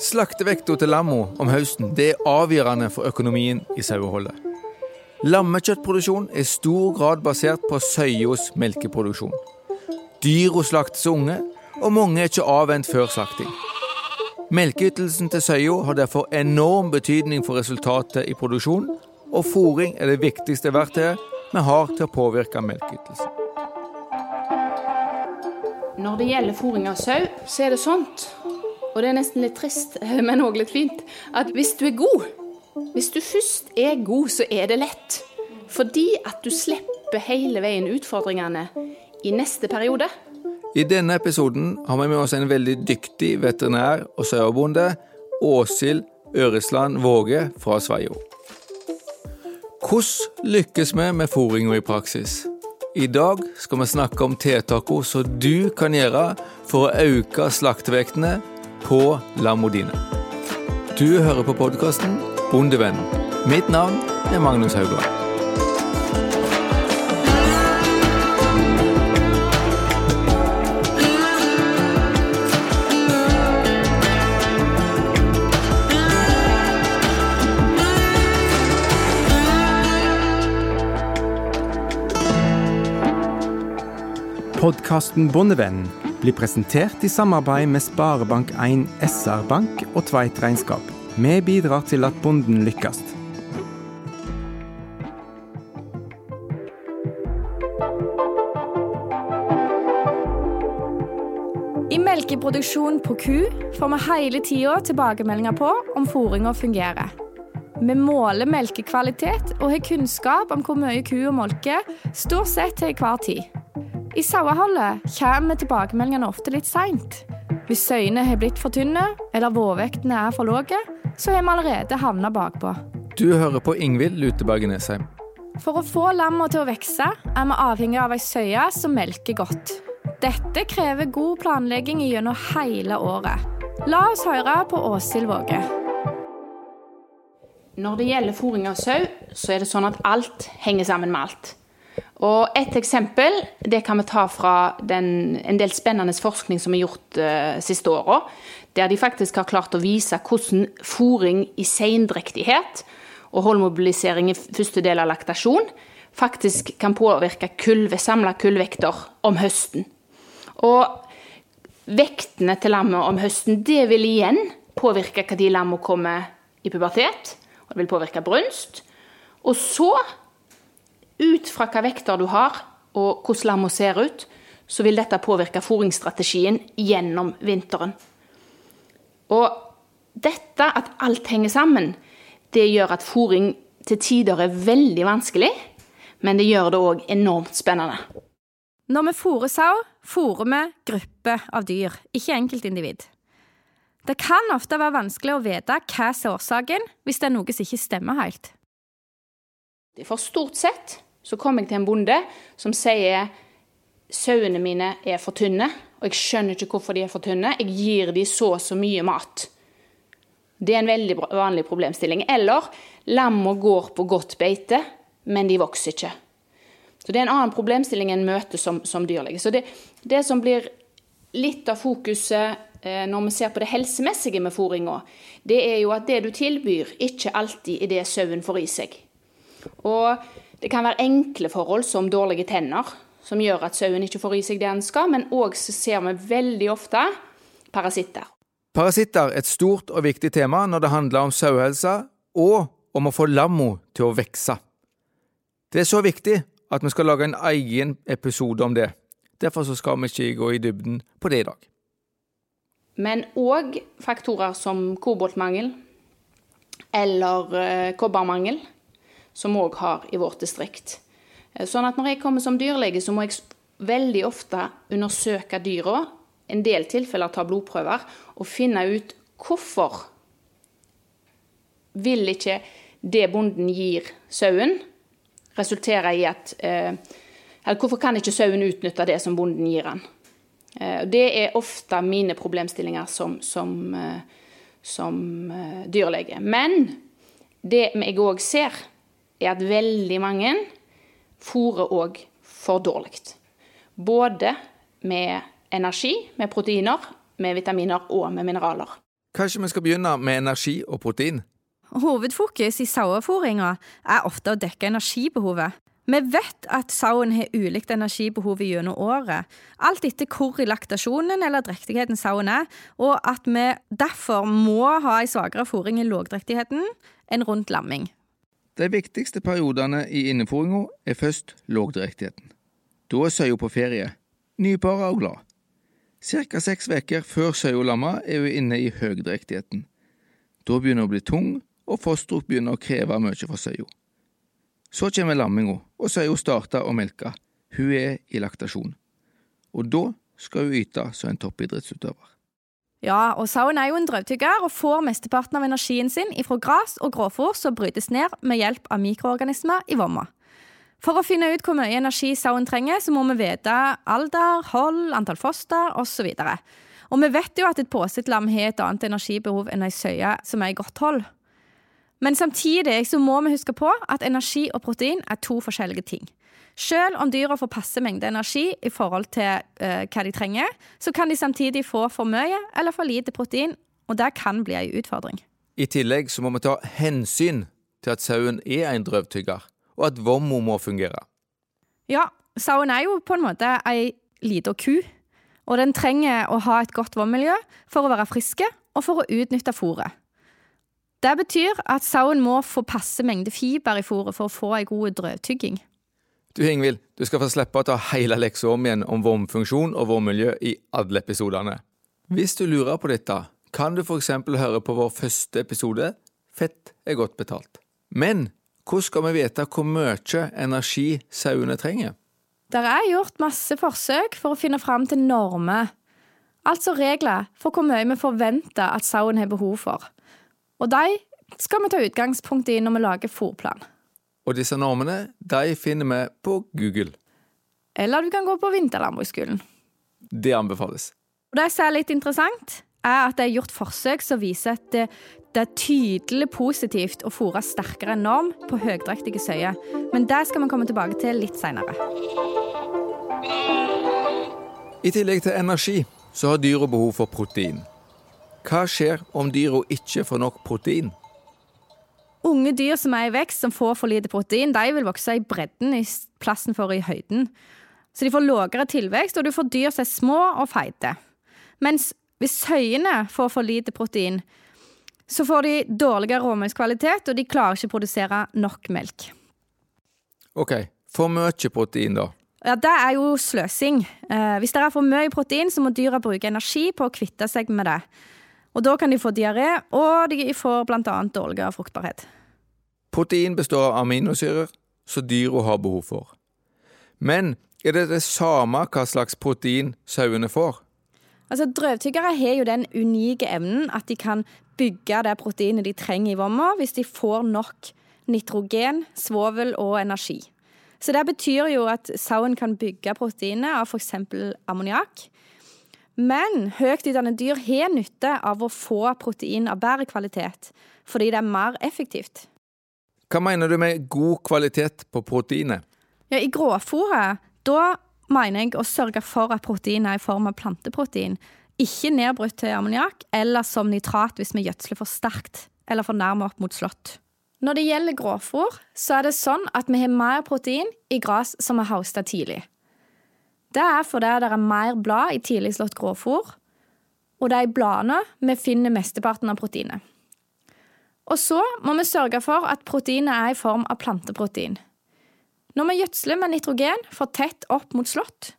Slaktevekta til lamma om høsten det er avgjørende for økonomien i saueholdet. Lammekjøttproduksjon er i stor grad basert på søyas melkeproduksjon. Dyra slaktes unge, og mange er ikke avvent før slakting. Melkeytelsen til søya har derfor enorm betydning for resultatet i produksjonen, og fòring er det viktigste verktøyet vi har til å påvirke melkeytelsen. Når det gjelder fôring av sau, så er det sånt, og det er nesten litt trist, men òg litt fint, at hvis du er god, hvis du først er god, så er det lett. Fordi at du slipper hele veien utfordringene i neste periode. I denne episoden har vi med oss en veldig dyktig veterinær og sauebonde, Åshild Øresland Våge fra Sveio. Hvordan lykkes vi med fôringa i praksis? I dag skal vi snakke om tiltakene som du kan gjøre for å øke slaktevektene på lamma dine. Du hører på podkasten Bondevennen. Mitt navn er Magnus Haugland. Podkasten Bondevennen blir presentert i samarbeid med Sparebank1 SR-Bank og Tveit Regnskap. Vi bidrar til at bonden lykkes. I melkeproduksjon på ku får vi hele tida tilbakemeldinger på om fôringa fungerer. Vi måler melkekvalitet og har kunnskap om hvor mye kua molker, stort sett til enhver tid. I saueholdet kommer tilbakemeldingene ofte litt seint. Hvis søyene har blitt for tynne eller vårvektene er for lave, så har vi allerede havna bakpå. Du hører på Ingvild Luteberget Nesheim. For å få lamma til å vokse, er vi avhengig av ei søye som melker godt. Dette krever god planlegging gjennom hele året. La oss høre på Åshild Våge. Når det gjelder fôring av sau, så er det sånn at alt henger sammen med alt. Og Et eksempel det kan vi ta fra den, en del spennende forskning som er gjort uh, siste åra. Der de faktisk har klart å vise hvordan fòring i seindrektighet og holdmobilisering i første del av laktasjon faktisk kan påvirke kulve, samla kullvekter om høsten. Og vektene til lammet om høsten det vil igjen påvirke de lammene kommer i pubertet. Og det vil påvirke brunst. Og så ut fra hva vekter du har, og hvordan lammet ser ut, så vil dette påvirke fôringsstrategien gjennom vinteren. Og dette, at alt henger sammen, det gjør at fôring til tider er veldig vanskelig, men det gjør det òg enormt spennende. Når vi fôrer sau, fôrer vi grupper av dyr, ikke enkeltindivid. Det kan ofte være vanskelig å vite hva som er årsaken, hvis det er noe som ikke stemmer helt. For stort sett så kom jeg til en bonde som sier sauene mine er for tynne, og jeg skjønner ikke hvorfor de er for tynne. Jeg gir de så og så mye mat. Det er en veldig vanlig problemstilling. Eller lamma går på godt beite, men de vokser ikke. Så Det er en annen problemstilling en møter som, som dyrlege. Så det, det, som blir litt av fokuset eh, når vi ser på det helsemessige med fôringa, det er jo at det du tilbyr, ikke alltid er det sauen får i seg. Og det kan være enkle forhold som dårlige tenner, som gjør at sauen ikke får i seg det den skal, men òg ser vi veldig ofte parasitter. Parasitter er et stort og viktig tema når det handler om sauehelse, og om å få lammo til å vokse. Det er så viktig at vi skal lage en egen episode om det. Derfor skal vi ikke gå i dybden på det i dag. Men òg faktorer som koboltmangel eller eh, kobbermangel som vi òg har i vårt distrikt. Eh, sånn at når jeg kommer som dyrlege, så må jeg veldig ofte undersøke dyra, en del tilfeller ta blodprøver, og finne ut hvorfor vil ikke det bonden gir sauen, resultere i at eh, Eller hvorfor kan ikke sauen utnytte det som bonden gir han? Eh, det er ofte mine problemstillinger som, som, som dyrlege. Men det jeg òg ser, er at veldig mange fôrer òg for dårlig. Både med energi, med proteiner, med vitaminer og med mineraler. Kanskje vi skal begynne med energi og protein? Hovedfokus i sauefôringa er ofte å dekke energibehovet. Vi vet at sauen har ulikt energibehov gjennom året, alt etter hvor i laktasjonen eller drektigheten sauen er, og at vi derfor må ha en svakere fôring i lågdrektigheten enn rundt lamming. De viktigste periodene i innefòringa er først lågdrektigheten. Da er søya på ferie, nypara og glad. Cirka seks uker før søya lammer er hun inne i høgdrektigheten. Da begynner hun å bli tung, og fosteret begynner å kreve mye fra søya. Så kommer lamminga, og søya starter å melke. Hun er i laktasjon. Og da skal hun yte som en toppidrettsutøver. Ja, og sauen er jo en drøvtygger og får mesteparten av energien sin ifra gras og gråfòr som brytes ned med hjelp av mikroorganismer i vomma. For å finne ut hvor mye energi sauen trenger, så må vi vite alder, hold, antall foster osv. Og vi vet jo at et påsett lam har et annet energibehov enn ei søye som er i godt hold. Men samtidig så må vi huske på at energi og protein er to forskjellige ting. Selv om dyra får passe mengde energi i forhold til uh, hva de trenger, så kan de samtidig få for mye eller for lite protein, og det kan bli en utfordring. I tillegg så må vi ta hensyn til at sauen er en drøvtygger, og at vommo må fungere. Ja, sauen er jo på en måte ei lita ku, og den trenger å ha et godt vommiljø for å være friske og for å utnytte fôret. Det betyr at sauen må få passe mengde fiber i fôret for å få ei god drøvtygging. Du Ingvild, du skal få slippe å ta hele leksa om igjen om vomfunksjon og vommiljø i alle episodene. Hvis du lurer på dette, kan du f.eks. høre på vår første episode Fett er godt betalt. Men hvordan skal vi vite hvor mye energi sauene trenger? Det er gjort masse forsøk for å finne fram til normer, altså regler for hvor mye vi forventer at sauen har behov for. Og de skal vi ta utgangspunkt i når vi lager fòrplan. Og disse normene de finner vi på Google. Eller du kan gå på Vinterlandbruksskolen. Det anbefales. Og Det som er litt interessant, er at det er gjort forsøk som viser at det, det er tydelig positivt å fôre sterkere enn norm på høydrektige søyer. Men det skal vi komme tilbake til litt seinere. I tillegg til energi så har dyra behov for protein. Hva skjer om dyra ikke får nok protein? Unge dyr som er i vekst, som får for lite protein, de vil vokse i bredden i plassen for i høyden. Så de får lavere tilvekst, og du får dyr som er små og feite. Mens hvis søyene får for lite protein, så får de dårligere råmelkskvalitet, og de klarer ikke å produsere nok melk. Ok, for mye protein, da? Ja, Det er jo sløsing. Eh, hvis det er for mye protein, så må dyra bruke energi på å kvitte seg med det. Og Da kan de få diaré, og de får bl.a. dårligere fruktbarhet. Protein består av aminosyrer, som dyra har behov for. Men er det det samme hva slags protein sauene får? Altså, Drøvtyggere har jo den unike evnen at de kan bygge det proteinet de trenger i vomma, hvis de får nok nitrogen, svovel og energi. Så Det betyr jo at sauen kan bygge proteinet av f.eks. ammoniakk. Men høyt utdannede dyr har nytte av å få protein av bedre kvalitet, fordi det er mer effektivt. Hva mener du med god kvalitet på proteinet? Ja, I grovfòret, da mener jeg å sørge for at proteinet er i form av planteprotein, ikke nedbrutt til ammoniakk eller som nitrat hvis vi gjødsler for sterkt eller for nærme opp mot slått. Når det gjelder grovfòr, så er det sånn at vi har mer protein i gress som er hosta tidlig. Det er fordi det er mer blad i tidlig slått grovfòr, og det er i bladene vi finner mesteparten av proteinet. Og så må vi sørge for at proteinet er i form av planteprotein. Når vi gjødsler med nitrogen for tett opp mot slått,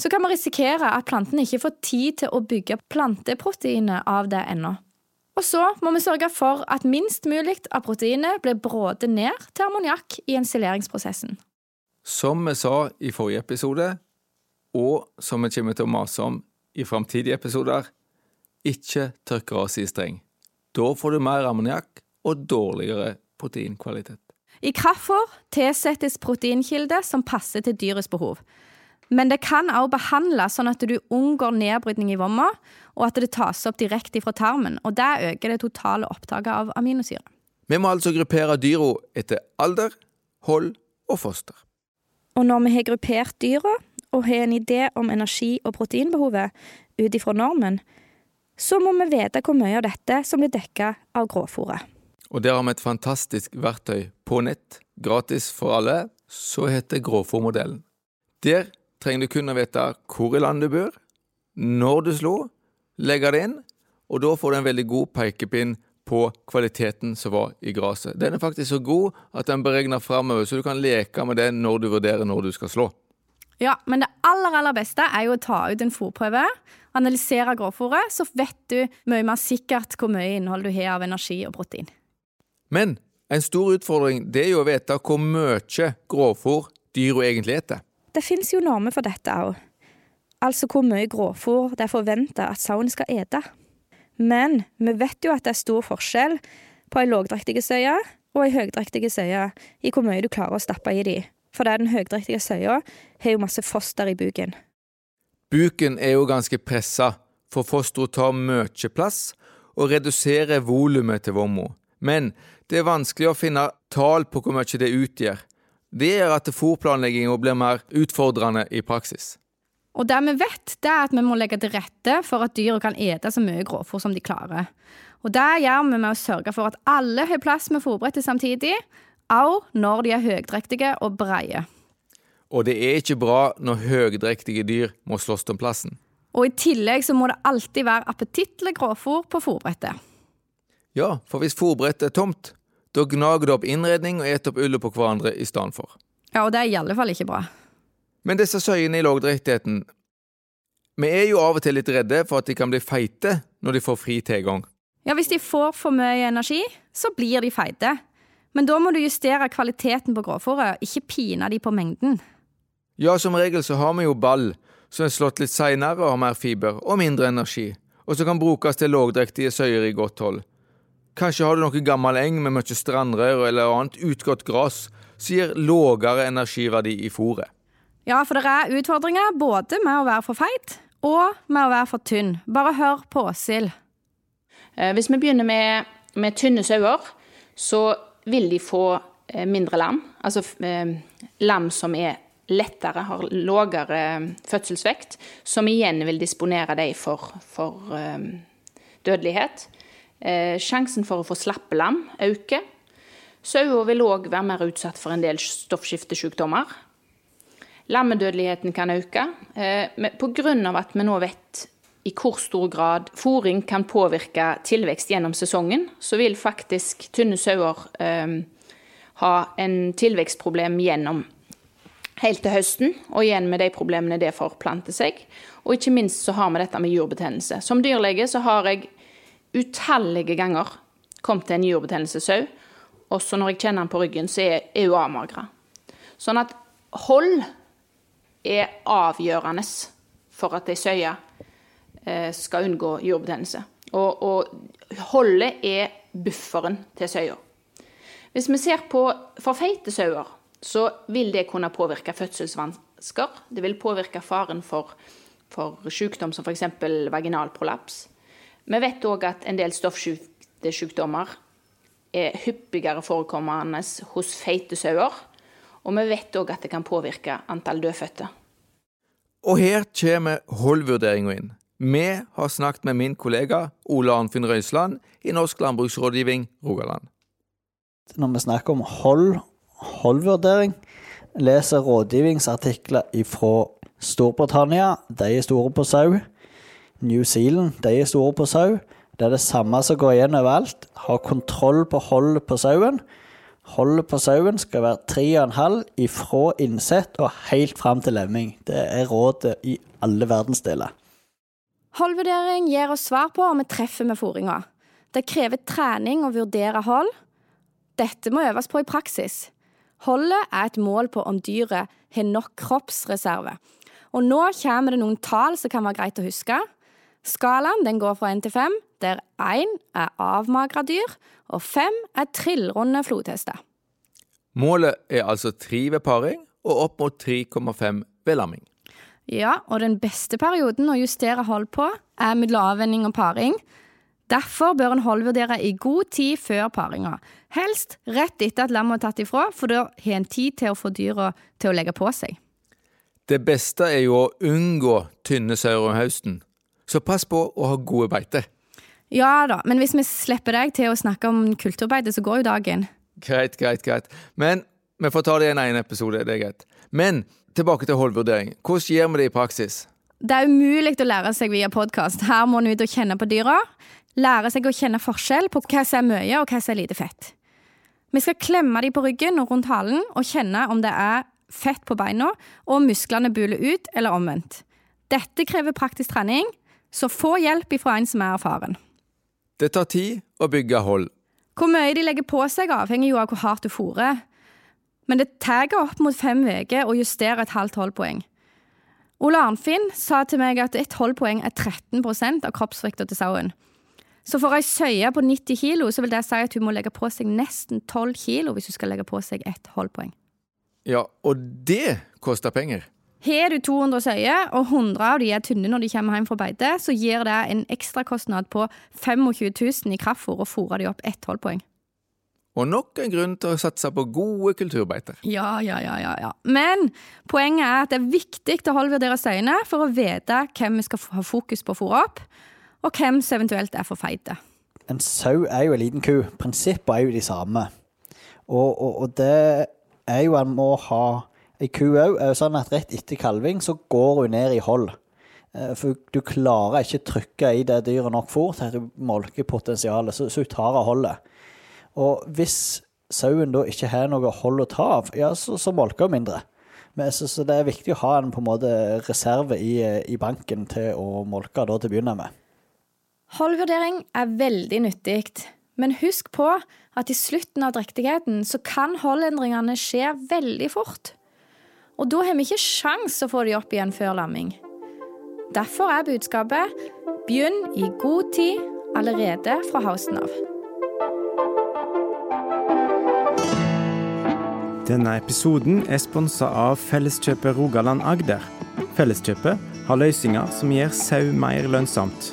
så kan vi risikere at plantene ikke får tid til å bygge planteproteinet av det ennå. Og så må vi sørge for at minst mulig av proteinet blir brådet ned til ammoniakk i ensileringsprosessen. Som vi sa i forrige episode, og som vi kommer til å mase om i framtidige episoder, ikke tørk gresset i streng. Da får du mer ammoniakk og dårligere proteinkvalitet. I kraftfôr tilsettes proteinkilder som passer til dyrets behov. Men det kan også behandles sånn at du unngår nedbrytning i vomma, og at det tas opp direkte fra tarmen. og Det øker det totale opptaket av aminosyre. Vi må altså gruppere dyra etter alder, hold og foster. Og når vi har gruppert dyra, og har en idé om energi- og proteinbehovet ut ifra normen, så må vi vite hvor mye av dette som blir dekka av gråfòret. Og der har vi et fantastisk verktøy på nett, gratis for alle, så heter gråfòrmodellen. Der trenger du kun å vite hvor i landet du bor, når du slo, legge det inn, og da får du en veldig god pekepinn på kvaliteten som var i gresset. Den er faktisk så god at den beregner framover, så du kan leke med det når du vurderer når du skal slå. Ja, men det aller aller beste er jo å ta ut en fòrprøve, analysere grovfòret, så vet du mye mer sikkert hvor mye innhold du har av energi og protein. Men en stor utfordring det er jo å vite hvor mye grovfòr dyra egentlig spiser. Det fins jo normer for dette òg. Altså hvor mye grovfòr det er forventa at sauen skal ete. Men vi vet jo at det er stor forskjell på ei lågdrektig søye og ei høydrektig søye i hvor mye du klarer å stappe i de. For det er den høydrektige søya har jo masse foster i buken. Buken er jo ganske pressa, for fosteret tar mye plass og reduserer volumet til vomma. Men det er vanskelig å finne tall på hvor mye det utgjør. Det gjør at fòrplanlegginga blir mer utfordrende i praksis. Og det vi vet, det er at vi må legge til rette for at dyra kan ete så mye grovfòr som de klarer. Og det gjør vi med å sørge for at alle har plass med fòrbrettet samtidig, òg når de er høgdrektige og breie. Og det er ikke bra når høgdrektige dyr må slåss om plassen. Og i tillegg så må det alltid være appetittlig grovfòr på fòrbrettet. Ja, for hvis fòrbrettet er tomt, da gnager det opp innredning og eter opp ullet på hverandre i stedet for. Ja, og det er i alle fall ikke bra. Men disse søyene i lågdrektigheten Vi er jo av og til litt redde for at de kan bli feite når de får fri tilgang. Ja, hvis de får for mye energi, så blir de feite. Men da må du justere kvaliteten på grovfòret, ikke pine de på mengden. Ja, som regel så har vi jo ball, som er slått litt seinere og har mer fiber og mindre energi, og som kan brukes til lågdrektige søyer i godt hold. Kanskje har du noe gammel eng med mye strandrør eller annet utgått gress som gir lågere energiverdi i fôret. Ja, for det er utfordringer både med å være for feit og med å være for tynn. Bare hør på Åshild. Eh, Hvis vi begynner med, med tynne sauer, så vil de få eh, mindre lam. Altså eh, lam som er lettere, har lavere fødselsvekt, som igjen vil disponere dem for, for eh, dødelighet. Eh, Sjansen for å få slappe lam øker. Sauer vil òg være mer utsatt for en del stoffskiftesykdommer. Lammedødeligheten kan øke. Pga. at vi nå vet i hvor stor grad fòring kan påvirke tilvekst gjennom sesongen, så vil faktisk tynne sauer eh, ha en tilvekstproblem gjennom helt til høsten, og igjen med de problemene det forplanter seg. Og ikke minst så har vi dette med jurbetennelse. Som dyrlege så har jeg utallige ganger kommet til en jurbetennelsessau, også når jeg kjenner den på ryggen, så er hun avmagra. Sånn at hold er avgjørende for at ei søye skal unngå jordbetennelse. Og, og holdet er bufferen til søya. Hvis vi ser på for feite sauer, så vil det kunne påvirke fødselsvansker. Det vil påvirke faren for, for sykdom som f.eks. vaginalprolaps. Vi vet òg at en del stoffsykdommer er hyppigere forekommende hos feite sauer. Og vi vet òg at det kan påvirke antall dødfødte. Og her kommer holdvurderinga inn. Vi har snakket med min kollega Ole Arnfinn Røisland i Norsk landbruksrådgivning Rogaland. Når vi snakker om hold, holdvurdering, leser rådgivningsartikler fra Storbritannia, de er store på sau. New Zealand, de er store på sau. Det er det samme som går igjen overalt. Ha kontroll på holdet på sauen. Holdet på sauen skal være 3,5 ifra innsett og helt fram til lemming. Det er rådet i alle verdensdeler. Holdvurdering gir oss svar på om vi treffer med fôringa. Det krever trening å vurdere hold. Dette må øves på i praksis. Holdet er et mål på om dyret har nok kroppsreserve. Og nå kommer det noen tall som kan være greit å huske. Skalaen den går fra 1 til 5, der 1 er avmagra dyr, og 5 er trillrunde flodhester. Målet er altså tre ved paring og opp mot 3,5 ved lamming. Ja, og den beste perioden å justere hold på er mellom avvenning og paring. Derfor bør en holdvurdere i god tid før paringa. Helst rett etter at lammet er tatt ifra, for da har en tid til å få dyra til å legge på seg. Det beste er jo å unngå tynne sauer om høsten, så pass på å ha gode beiter. Ja da, men hvis vi slipper deg til å snakke om kulturbeite, så går jo dagen. Greit, greit, greit. Men vi får ta det i en egen episode, det er greit. Men tilbake til holdvurdering. Hvordan gjør vi det i praksis? Det er umulig å lære seg via podkast. Her må en ut og kjenne på dyra. Lære seg å kjenne forskjell på hva som er mye, og hva som er lite fett. Vi skal klemme dem på ryggen og rundt halen og kjenne om det er fett på beina, og om musklene buler ut, eller omvendt. Dette krever praktisk trening, så få hjelp ifra en som er erfaren. Det tar tid å bygge hold. Hvor mye de legger på seg, avhenger jo av hvor hardt du fôrer. Men det tar opp mot fem uker å justere et halvt holdpoeng. Ole Arnfinn sa til meg at et holdpoeng er 13% av kroppsvekta til sauen. Så for ei søye på 90 kilo, så vil det si at hun må legge på seg nesten 12 kilo hvis hun skal legge på seg et holdpoeng. Ja, og det koster penger. Har du 200 søyer, og 100 av de er tynne når de kommer hjem fra beite, så gir det en ekstrakostnad på 25 000 i kraftfôr å fôre de opp ett holdpoeng. Og nok en grunn til å satse på gode kulturbeiter. Ja, ja, ja, ja, ja. Men poenget er at det er viktig å holdvurdere søyene for å vite hvem vi skal ha fokus på å fôre opp, og hvem som eventuelt er for feite. En sau er jo en liten ku. Prinsippene er jo de samme. Og, og, og det er jo en må ha Ei ku òg er jo sånn at rett etter kalving så går hun ned i hold. Eh, for du klarer ikke trykke i det dyret nok fôr til at du molker potensialet, så, så hun tar av holdet. Og hvis sauen da ikke har noe hold å ta av, ja, så, så molker hun mindre. Men, jeg synes det er viktig å ha en på en måte reserve i, i banken til å molke da til å begynne med. Holdvurdering er veldig nyttig, men husk på at i slutten av drektigheten så kan holdendringene skje veldig fort. Og da har vi ikke sjans å få de opp igjen før lamming. Derfor er budskapet begynn i god tid allerede fra hausten av. Denne episoden er sponsa av Felleskjøpet Rogaland Agder. Felleskjøpet har løsninger som gjør sau mer lønnsomt.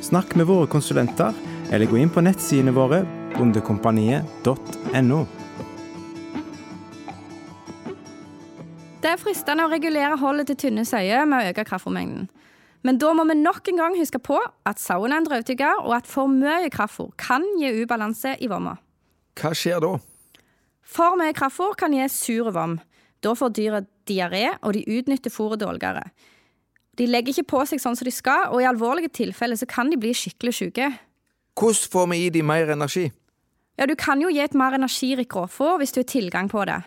Snakk med våre konsulenter, eller gå inn på nettsidene våre bondekompaniet.no. Det er fristende å regulere holdet til tynne sauer med å øke kraftfôrmengden. Men da må vi nok en gang huske på at sauen er en drøvtygger, og at for mye kraftfôr kan gi ubalanse i vomma. Hva skjer da? For mye kraftfôr kan gi sur vom. Da får dyret diaré, og de utnytter fôret dårligere. De legger ikke på seg sånn som de skal, og i alvorlige tilfeller så kan de bli skikkelig syke. Hvordan får vi i de mer energi? Ja, Du kan jo gi et mer energirikt grovfôr hvis du har tilgang på det.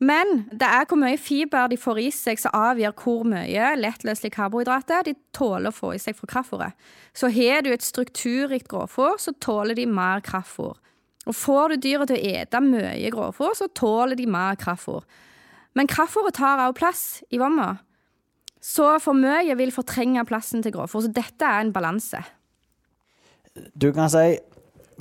Men det er hvor mye fiber de får i seg som avgjør hvor mye lettløselige karbohydrater de tåler å få i seg fra kraftfôret. Så har du et strukturrikt grovfôr, så tåler de mer kraftfôr. Og får du dyret til å ete mye grovfôr, så tåler de mer kraftfôr. Men kraftfôret tar også plass i vomma. Så for mye vil fortrenge plassen til grovfôr. Så dette er en balanse. Du kan si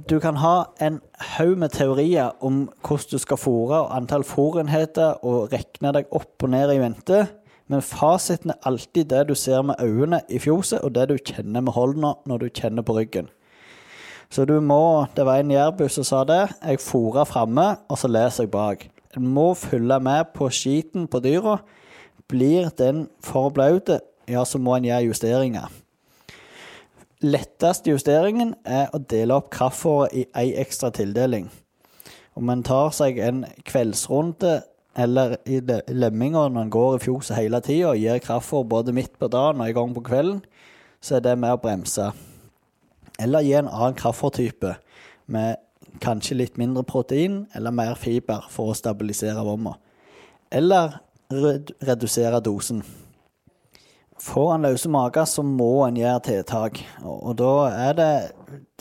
du kan ha en haug med teorier om hvordan du skal fôre, og antall fôrenheter, og regne deg opp og ned i vente, men fasiten er alltid det du ser med øynene i fjoset, og det du kjenner med hånda når du kjenner på ryggen. Så du må Det var en jærbu som sa det. Jeg fôrer framme, og så leser jeg bak. En må følge med på skiten på dyra. Blir den for blaut, ja, så må en gjøre justeringer. Letteste justeringen er å dele opp kraftfôret i ei ekstra tildeling. Om en tar seg en kveldsrunde eller i lemminga når en går i fjoset hele tida og gir kraftfôr både midt på dagen og en gang på kvelden, så er det med å bremse. Eller gi en annen kraftfòrtype med kanskje litt mindre protein eller mer fiber for å stabilisere vomma. Eller redusere dosen. Får en løse mager, så må en gjøre tiltak. Og, da er det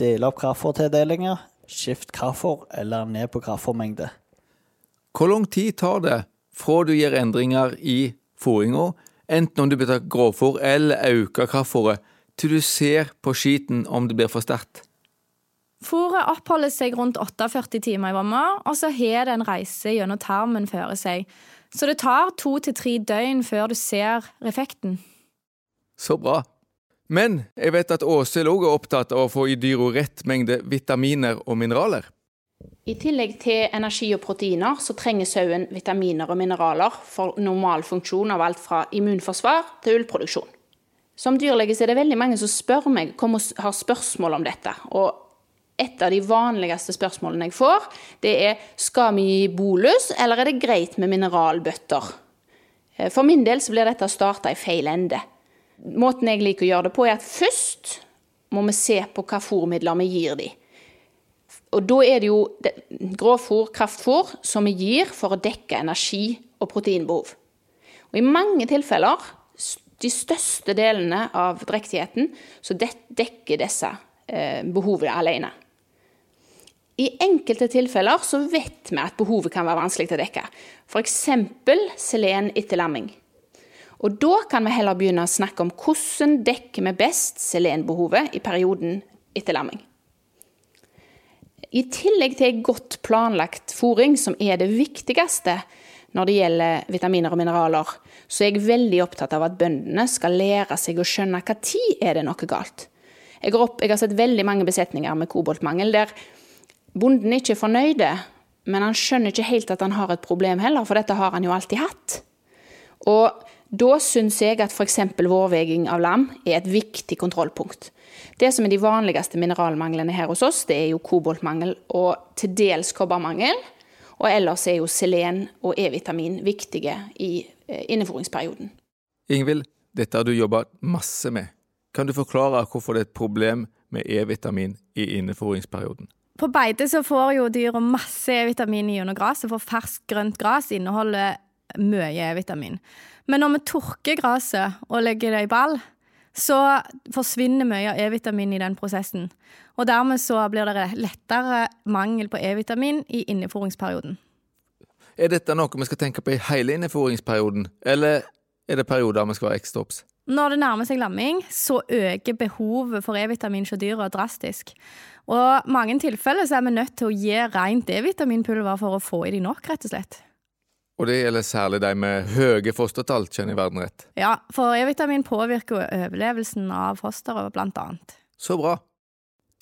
dele opp kraftfòrtildelinger, skift kraftfòr eller ned på kraftfòrmengde. Hvor lang tid tar det fra du gjør endringer i fôringa, enten om du bytter grovfòr eller øker kraftfôret, til du ser på skiten om det blir for sterkt? Fôret oppholder seg rundt 48 timer i vomma, og så har det en reise gjennom tarmen før seg. Så det tar to til tre døgn før du ser effekten. Så bra. Men jeg vet at Åshild òg er opptatt av å få i dyra rett mengde vitaminer og mineraler. I tillegg til energi og proteiner så trenger sauen vitaminer og mineraler for normal funksjon av alt fra immunforsvar til ullproduksjon. Som dyrlege er det veldig mange som spør meg, har spørsmål om dette. Og et av de vanligste spørsmålene jeg får, det er skal vi gi bolus, eller er det greit med mineralbøtter? Eh, for min del så blir dette starta i feil ende. Måten jeg liker å gjøre det på, er at først må vi se på hva fôrmidler vi gir dem. Og da er det jo grovfôr, kraftfôr, som vi gir for å dekke energi- og proteinbehov. Og i mange tilfeller, de største delene av drektigheten, så dekker disse eh, behovet alene. I enkelte tilfeller så vet vi at behovet kan være vanskelig å dekke. F.eks. selen etter lamming. Og da kan vi heller begynne å snakke om hvordan dekker vi best selenbehovet i perioden etter lamming. I tillegg til godt planlagt fôring, som er det viktigste når det gjelder vitaminer og mineraler, så er jeg veldig opptatt av at bøndene skal lære seg å skjønne hva tid er det noe galt. Jeg har, opp, jeg har sett veldig mange besetninger med koboltmangel der bonden ikke er fornøyde, men han skjønner ikke helt at han har et problem heller, for dette har han jo alltid hatt. Og da syns jeg at f.eks. vårveging av lam er et viktig kontrollpunkt. Det som er de vanligste mineralmanglene her hos oss, det er jo koboltmangel og til dels kobbermangel. Og ellers er jo selen og E-vitamin viktige i eh, inneforingsperioden. Ingvild, dette har du jobba masse med. Kan du forklare hvorfor det er et problem med E-vitamin i inneforingsperioden? På beite så får jo dyra masse E-vitamin gjennom gresset, for ferskt grønt gress inneholder mye E-vitamin. Men når vi tørker gresset og legger det i ball, så forsvinner mye av E-vitamin i den prosessen. Og dermed så blir det lettere mangel på E-vitamin i inneforingsperioden. Er dette noe vi skal tenke på i hele inneforingsperioden, eller er det perioder vi skal være ekstra obs? Når det nærmer seg lamming, så øker behovet for E-vitamin hos dyra drastisk. Og i mange tilfeller så er vi nødt til å gi rent E-vitaminpulver for å få i de nok, rett og slett. Og det gjelder særlig de med høye fostertall, kjenner jeg verden rett? Ja, for E-vitamin påvirker jo overlevelsen av fosteret, blant annet. Så bra.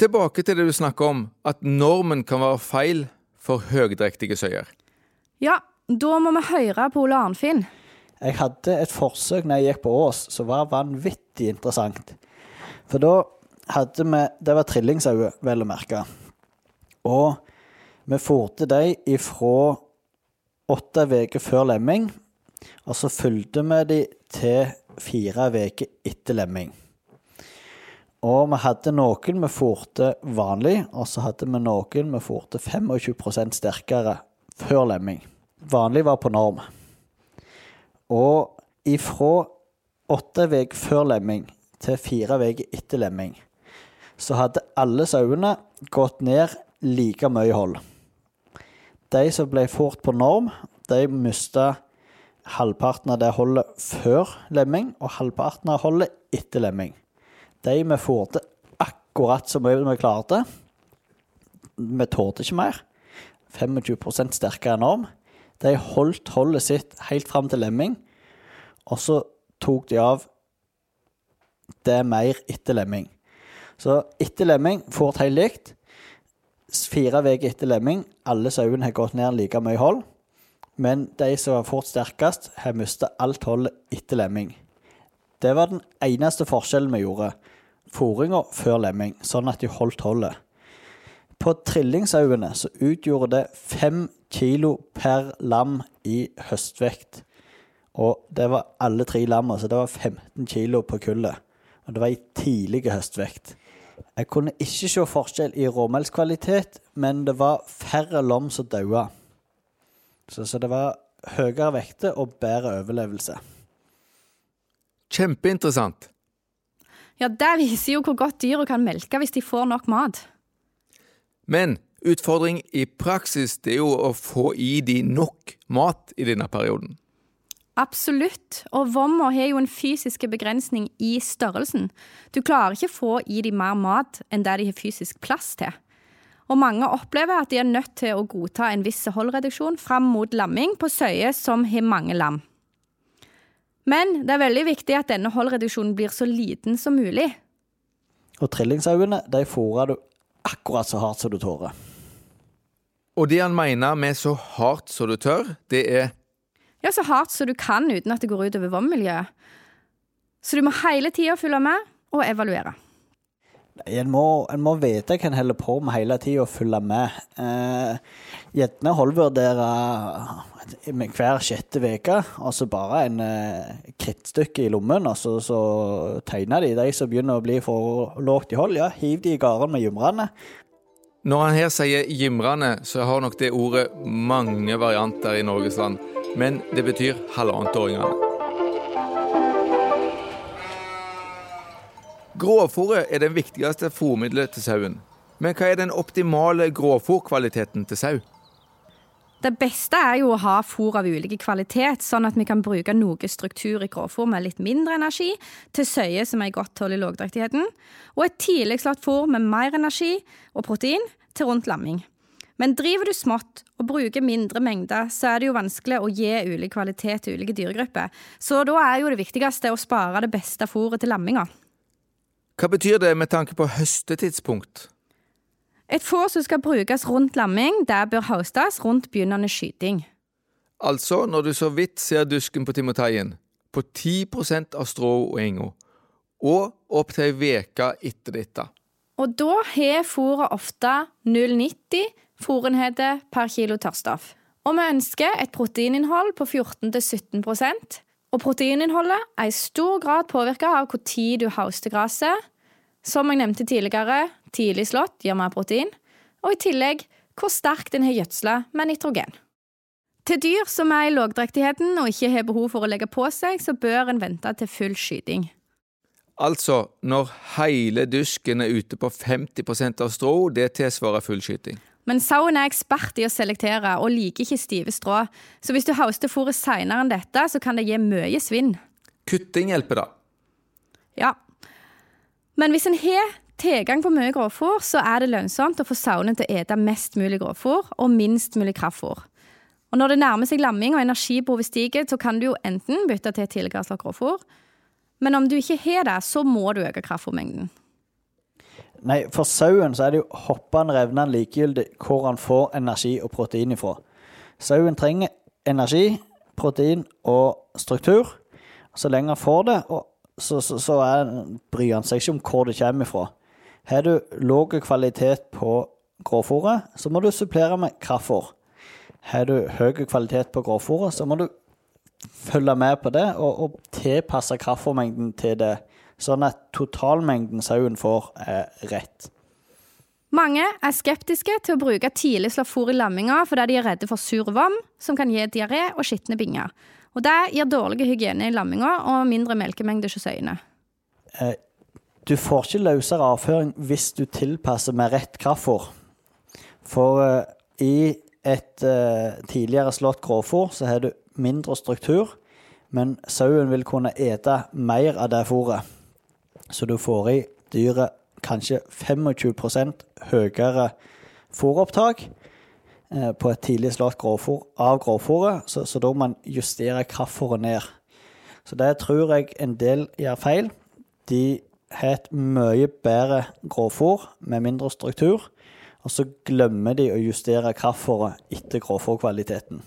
Tilbake til det du snakker om, at normen kan være feil for høgdrektige søyer. Ja, da må vi høre på Ole Arnfinn. Jeg hadde et forsøk når jeg gikk på Ås som var vanvittig interessant. For da hadde vi Det var trillingsauer, vel å merke. Og vi fôrte dem ifra åtte uker før lemming, og så fulgte vi de til fire uker etter lemming. Og vi hadde noen vi fôrte vanlig, og så hadde vi noen vi fôrte 25% sterkere før lemming. Vanlig var på norm. Og ifra åtte uker før lemming til fire uker etter lemming, så hadde alle sauene gått ned like mye hold. De som ble fort på norm, de mista halvparten av det holdet før lemming, og halvparten av holdet etter lemming. De vi fôrte akkurat så mye vi klarte. Vi tålte ikke mer. 25 sterkere enn norm. De holdt holdet sitt helt fram til lemming, og så tok de av det mer etter lemming. Så etter lemming fort helt likt fire uker etter lemming. Alle sauene har gått ned like mye hold. Men de som var fort sterkest, har mistet alt holdet etter lemming. Det var den eneste forskjellen vi gjorde. Fôringa før lemming, sånn at de holdt holdet. På trillingsauene så utgjorde det fem kilo per lam i høstvekt. Og det var alle tre lammene, så det var 15 kilo på kullet. Og det var i tidlig høstvekt. Jeg kunne ikke se forskjell i råmelkskvalitet, men det var færre lam som daua. Så, så, det var høyere vekter og bedre overlevelse. Kjempeinteressant. Ja, det viser jo hvor godt dyra kan melke hvis de får nok mat. Men utfordring i praksis det er jo å få i de nok mat i denne perioden. Absolutt, og vommer har jo en fysisk begrensning i størrelsen. Du klarer ikke få i dem mer mat enn det de har fysisk plass til. Og mange opplever at de er nødt til å godta en viss holdreduksjon fram mot lamming på søye som har mange lam. Men det er veldig viktig at denne holdreduksjonen blir så liten som mulig. Og trillingsauene de fôrer du akkurat så hardt som du tårer. Og det han mener med så hardt som du tør, det er Ja, så hardt som du kan uten at det går ut over vannmiljøet. Så du må hele tida følge med og evaluere. En må, en må vite hva en holder på med hele tida og følge med. Eh, Gjerne holdvurdere med hver sjette uke, og så bare en eh, krittstykke i lommen, og så, så tegner de de som begynner å bli for lågt i hold. Ja, hiv de i gården med gymrene. Når han her sier gymrene, så har nok det ordet mange varianter i Norges land. Men det betyr halvannetåringene. Gråfòret er det viktigste fòrmiddelet til sauen. Men hva er den optimale gråfòrkvaliteten til sau? Det beste er jo å ha fôr av ulike kvalitet, sånn at vi kan bruke noe struktur i gråfôr med litt mindre energi, til søye som er godt tåler lågdraktigheten, og et tidlig slått fôr med mer energi og protein til rundt lamming. Men driver du smått og bruker mindre mengder, så er det jo vanskelig å gi ulik kvalitet til ulike dyregrupper. Så da er jo det viktigste å spare det beste fôret til lamminga. Hva betyr det med tanke på høstetidspunkt? Et får som skal brukes rundt lamming, det bør høstes rundt begynnende skyting. Altså når du så vidt ser dusken på timoteien, på 10% av strå og enga, og opp til ei uke etter dette. Og da har fôret ofte 0,90 fôrenheter per kilo tørrstoff. Og vi ønsker et proteininnhold på 14-17 og proteininnholdet er i stor grad påvirka av hvor tid du hauster gresset. Som jeg nevnte tidligere, tidlig slått gir mer protein, og i tillegg hvor sterkt en har gjødsla med nitrogen. Til dyr som er i lågdrektigheten og ikke har behov for å legge på seg, så bør en vente til full skyting. Altså når hele dusken er ute på 50% av strå, det tilsvarer fullskyting. Men sauen er ekspert i å selektere og liker ikke stive strå, så hvis du hauster fôret seinere enn dette, så kan det gi mye svinn. Kutting hjelper, da. Ja. Men hvis en har tilgang på mye grovfôr, så er det lønnsomt å få sauene til å ete mest mulig grovfôr og minst mulig kraftfôr. Og når det nærmer seg lamming og energibehovet stiger, så kan du jo enten bytte til tidligere slått grovfôr, men om du ikke har det, så må du øke kraftfôrmengden. Nei, for sauen så er det jo hoppende revnende likegyldig hvor han får energi og protein ifra. Sauen trenger energi, protein og struktur. Så lenge han får det, så, så, så er, bryr han seg ikke om hvor det kommer ifra. Har du lav kvalitet på grovfòret, så må du supplere med kraftfòr. Har du høy kvalitet på grovfòret, så må du følge med på det og, og tilpasse kraftfòrmengden til det sånn at totalmengden sauen får, er rett. Mange er skeptiske til å bruke tidlig slått fôr i lamminga fordi de er redde for sur vann, som kan gi diaré og skitne binger. Og Det gir dårlig hygiene i lamminga og mindre melkemengde hos øyene. Eh, du får ikke løsere avføring hvis du tilpasser med rett kraftfôr. For eh, i et eh, tidligere slått grovfôr så har du mindre struktur, men sauen vil kunne ete mer av det fôret. Så du får i dyret kanskje 25 høyere fôropptak eh, på et tidlig slått grovfôr av grovfôret, så, så da må man justere kraftfôret ned. Så det tror jeg en del gjør feil. De har et mye bedre grovfôr med mindre struktur, og så glemmer de å justere kraftfôret etter grovfôrkvaliteten.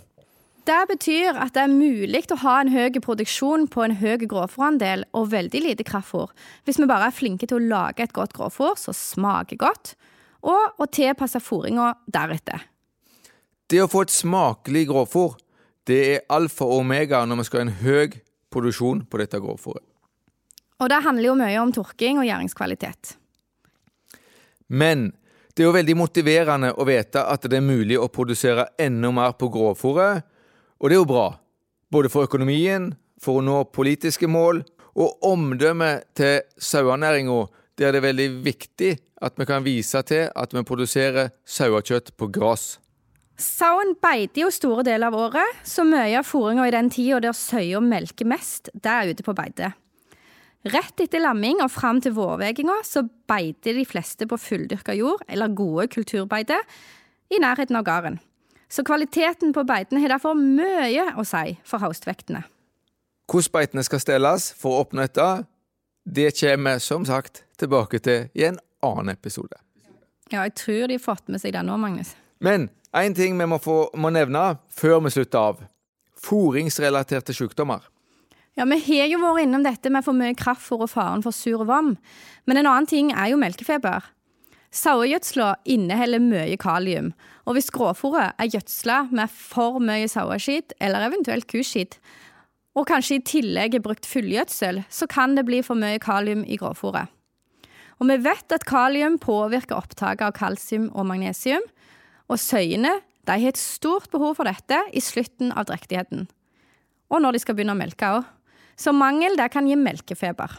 Det betyr at det er mulig å ha en høy produksjon på en høy grovfòrandel og veldig lite kraftfôr, hvis vi bare er flinke til å lage et godt grovfòr som smaker godt, og å tilpasse fôringa deretter. Det å få et smakelig grovfòr, det er alfa og omega når vi skal ha en høy produksjon på dette grovfòret. Og det handler jo mye om tørking og gjæringskvalitet. Men det er jo veldig motiverende å vite at det er mulig å produsere enda mer på grovfòret, og det er jo bra, både for økonomien, for å nå politiske mål, og omdømmet til sauenæringa, der det er veldig viktig at vi kan vise til at vi produserer sauekjøtt på gress. Sauen beiter jo store deler av året, så mye av fôringa i den tida der søya melker mest, det er ute på beite. Rett etter lamming og fram til vårveginga så beiter de fleste på fulldyrka jord, eller gode kulturbeite i nærheten av gården. Så kvaliteten på beitene har derfor mye å si for haustvektene. Hvordan beitene skal stelles for å oppnå dette, det kommer vi som sagt tilbake til i en annen episode. Ja, jeg tror de har fått med seg det nå, Magnus. Men én ting vi må, få, må nevne før vi slutter av. Foringsrelaterte sykdommer. Ja, Vi har jo vært innom dette med for mye kraftfôr og faren for sur vom. Men en annen ting er jo melkefeber. Sauegjødsla inneholder mye kalium, og hvis gråfòret er gjødsla med for mye saueskitt eller eventuelt kuskitt, og kanskje i tillegg er brukt fullgjødsel, så kan det bli for mye kalium i gråfòret. Og vi vet at kalium påvirker opptaket av kalsium og magnesium, og søyene de har et stort behov for dette i slutten av drektigheten. Og når de skal begynne å melke òg. Så mangel der kan gi melkefeber.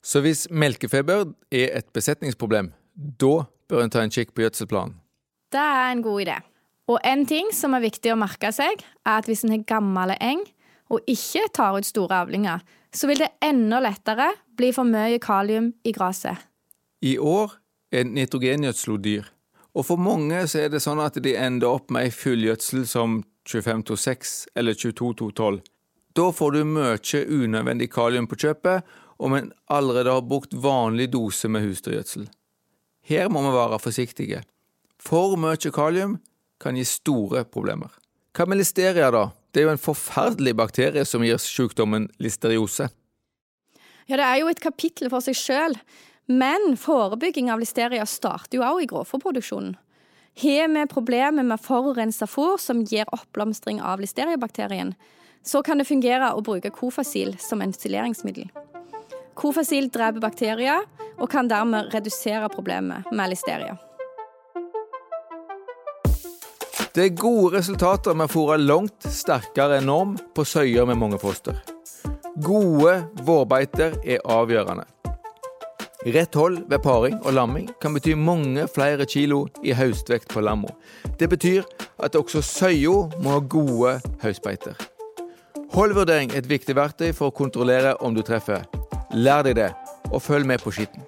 Så hvis melkefeber er et besetningsproblem, da bør en ta en kikk på gjødselplanen. Det er en god idé. Og en ting som er viktig å merke seg, er at hvis en har gammel eng og ikke tar ut store avlinger, så vil det enda lettere bli for mye kalium i gresset. I år er nitrogengjødsel dyr, og for mange så er det sånn at de ender opp med ei fullgjødsel som 2526 eller 2212. Da får du mye unødvendig kalium på kjøpet, om en allerede har brukt vanlig dose med husdyrgjødsel. Her må vi være forsiktige. For mye kalium kan gi store problemer. Hva med listeria, da? Det er jo en forferdelig bakterie som gir sykdommen listeriose. Ja, det er jo et kapittel for seg sjøl, men forebygging av listeria starter jo også i grovfòrproduksjonen. Har vi problemer med forurensa fôr som gir oppblomstring av listeriabakterien, så kan det fungere å bruke Kofasil som ensileringsmiddel. Kofasil dreper bakterier og kan dermed redusere problemet med listeria. Det er gode resultater med å fôre langt sterkere enn norm på søyer med mange foster. Gode vårbeiter er avgjørende. Rett hold ved paring og lamming kan bety mange flere kilo i høstvekt på lamma. Det betyr at også søya må ha gode høstbeiter. Holdvurdering er et viktig verktøy for å kontrollere om du treffer. Lær deg det, og følg med på skitten.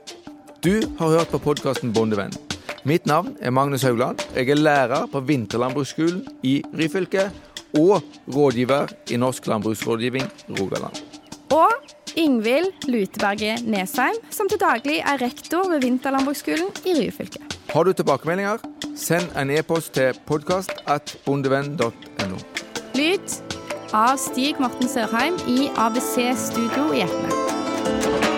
Du har hørt på podkasten Bondevenn. Mitt navn er Magnus Haugland. Jeg er lærer på Vinterlandbruksskolen i Ryfylke og rådgiver i Norsk landbruksrådgivning Rogaland. Og Ingvild Luteberget Nesheim, som til daglig er rektor ved Vinterlandbruksskolen i Ryfylke. Har du tilbakemeldinger, send en e-post til podkast.bondevenn.no. Lyd av Stig Morten Sørheim i ABC Studio i Etne.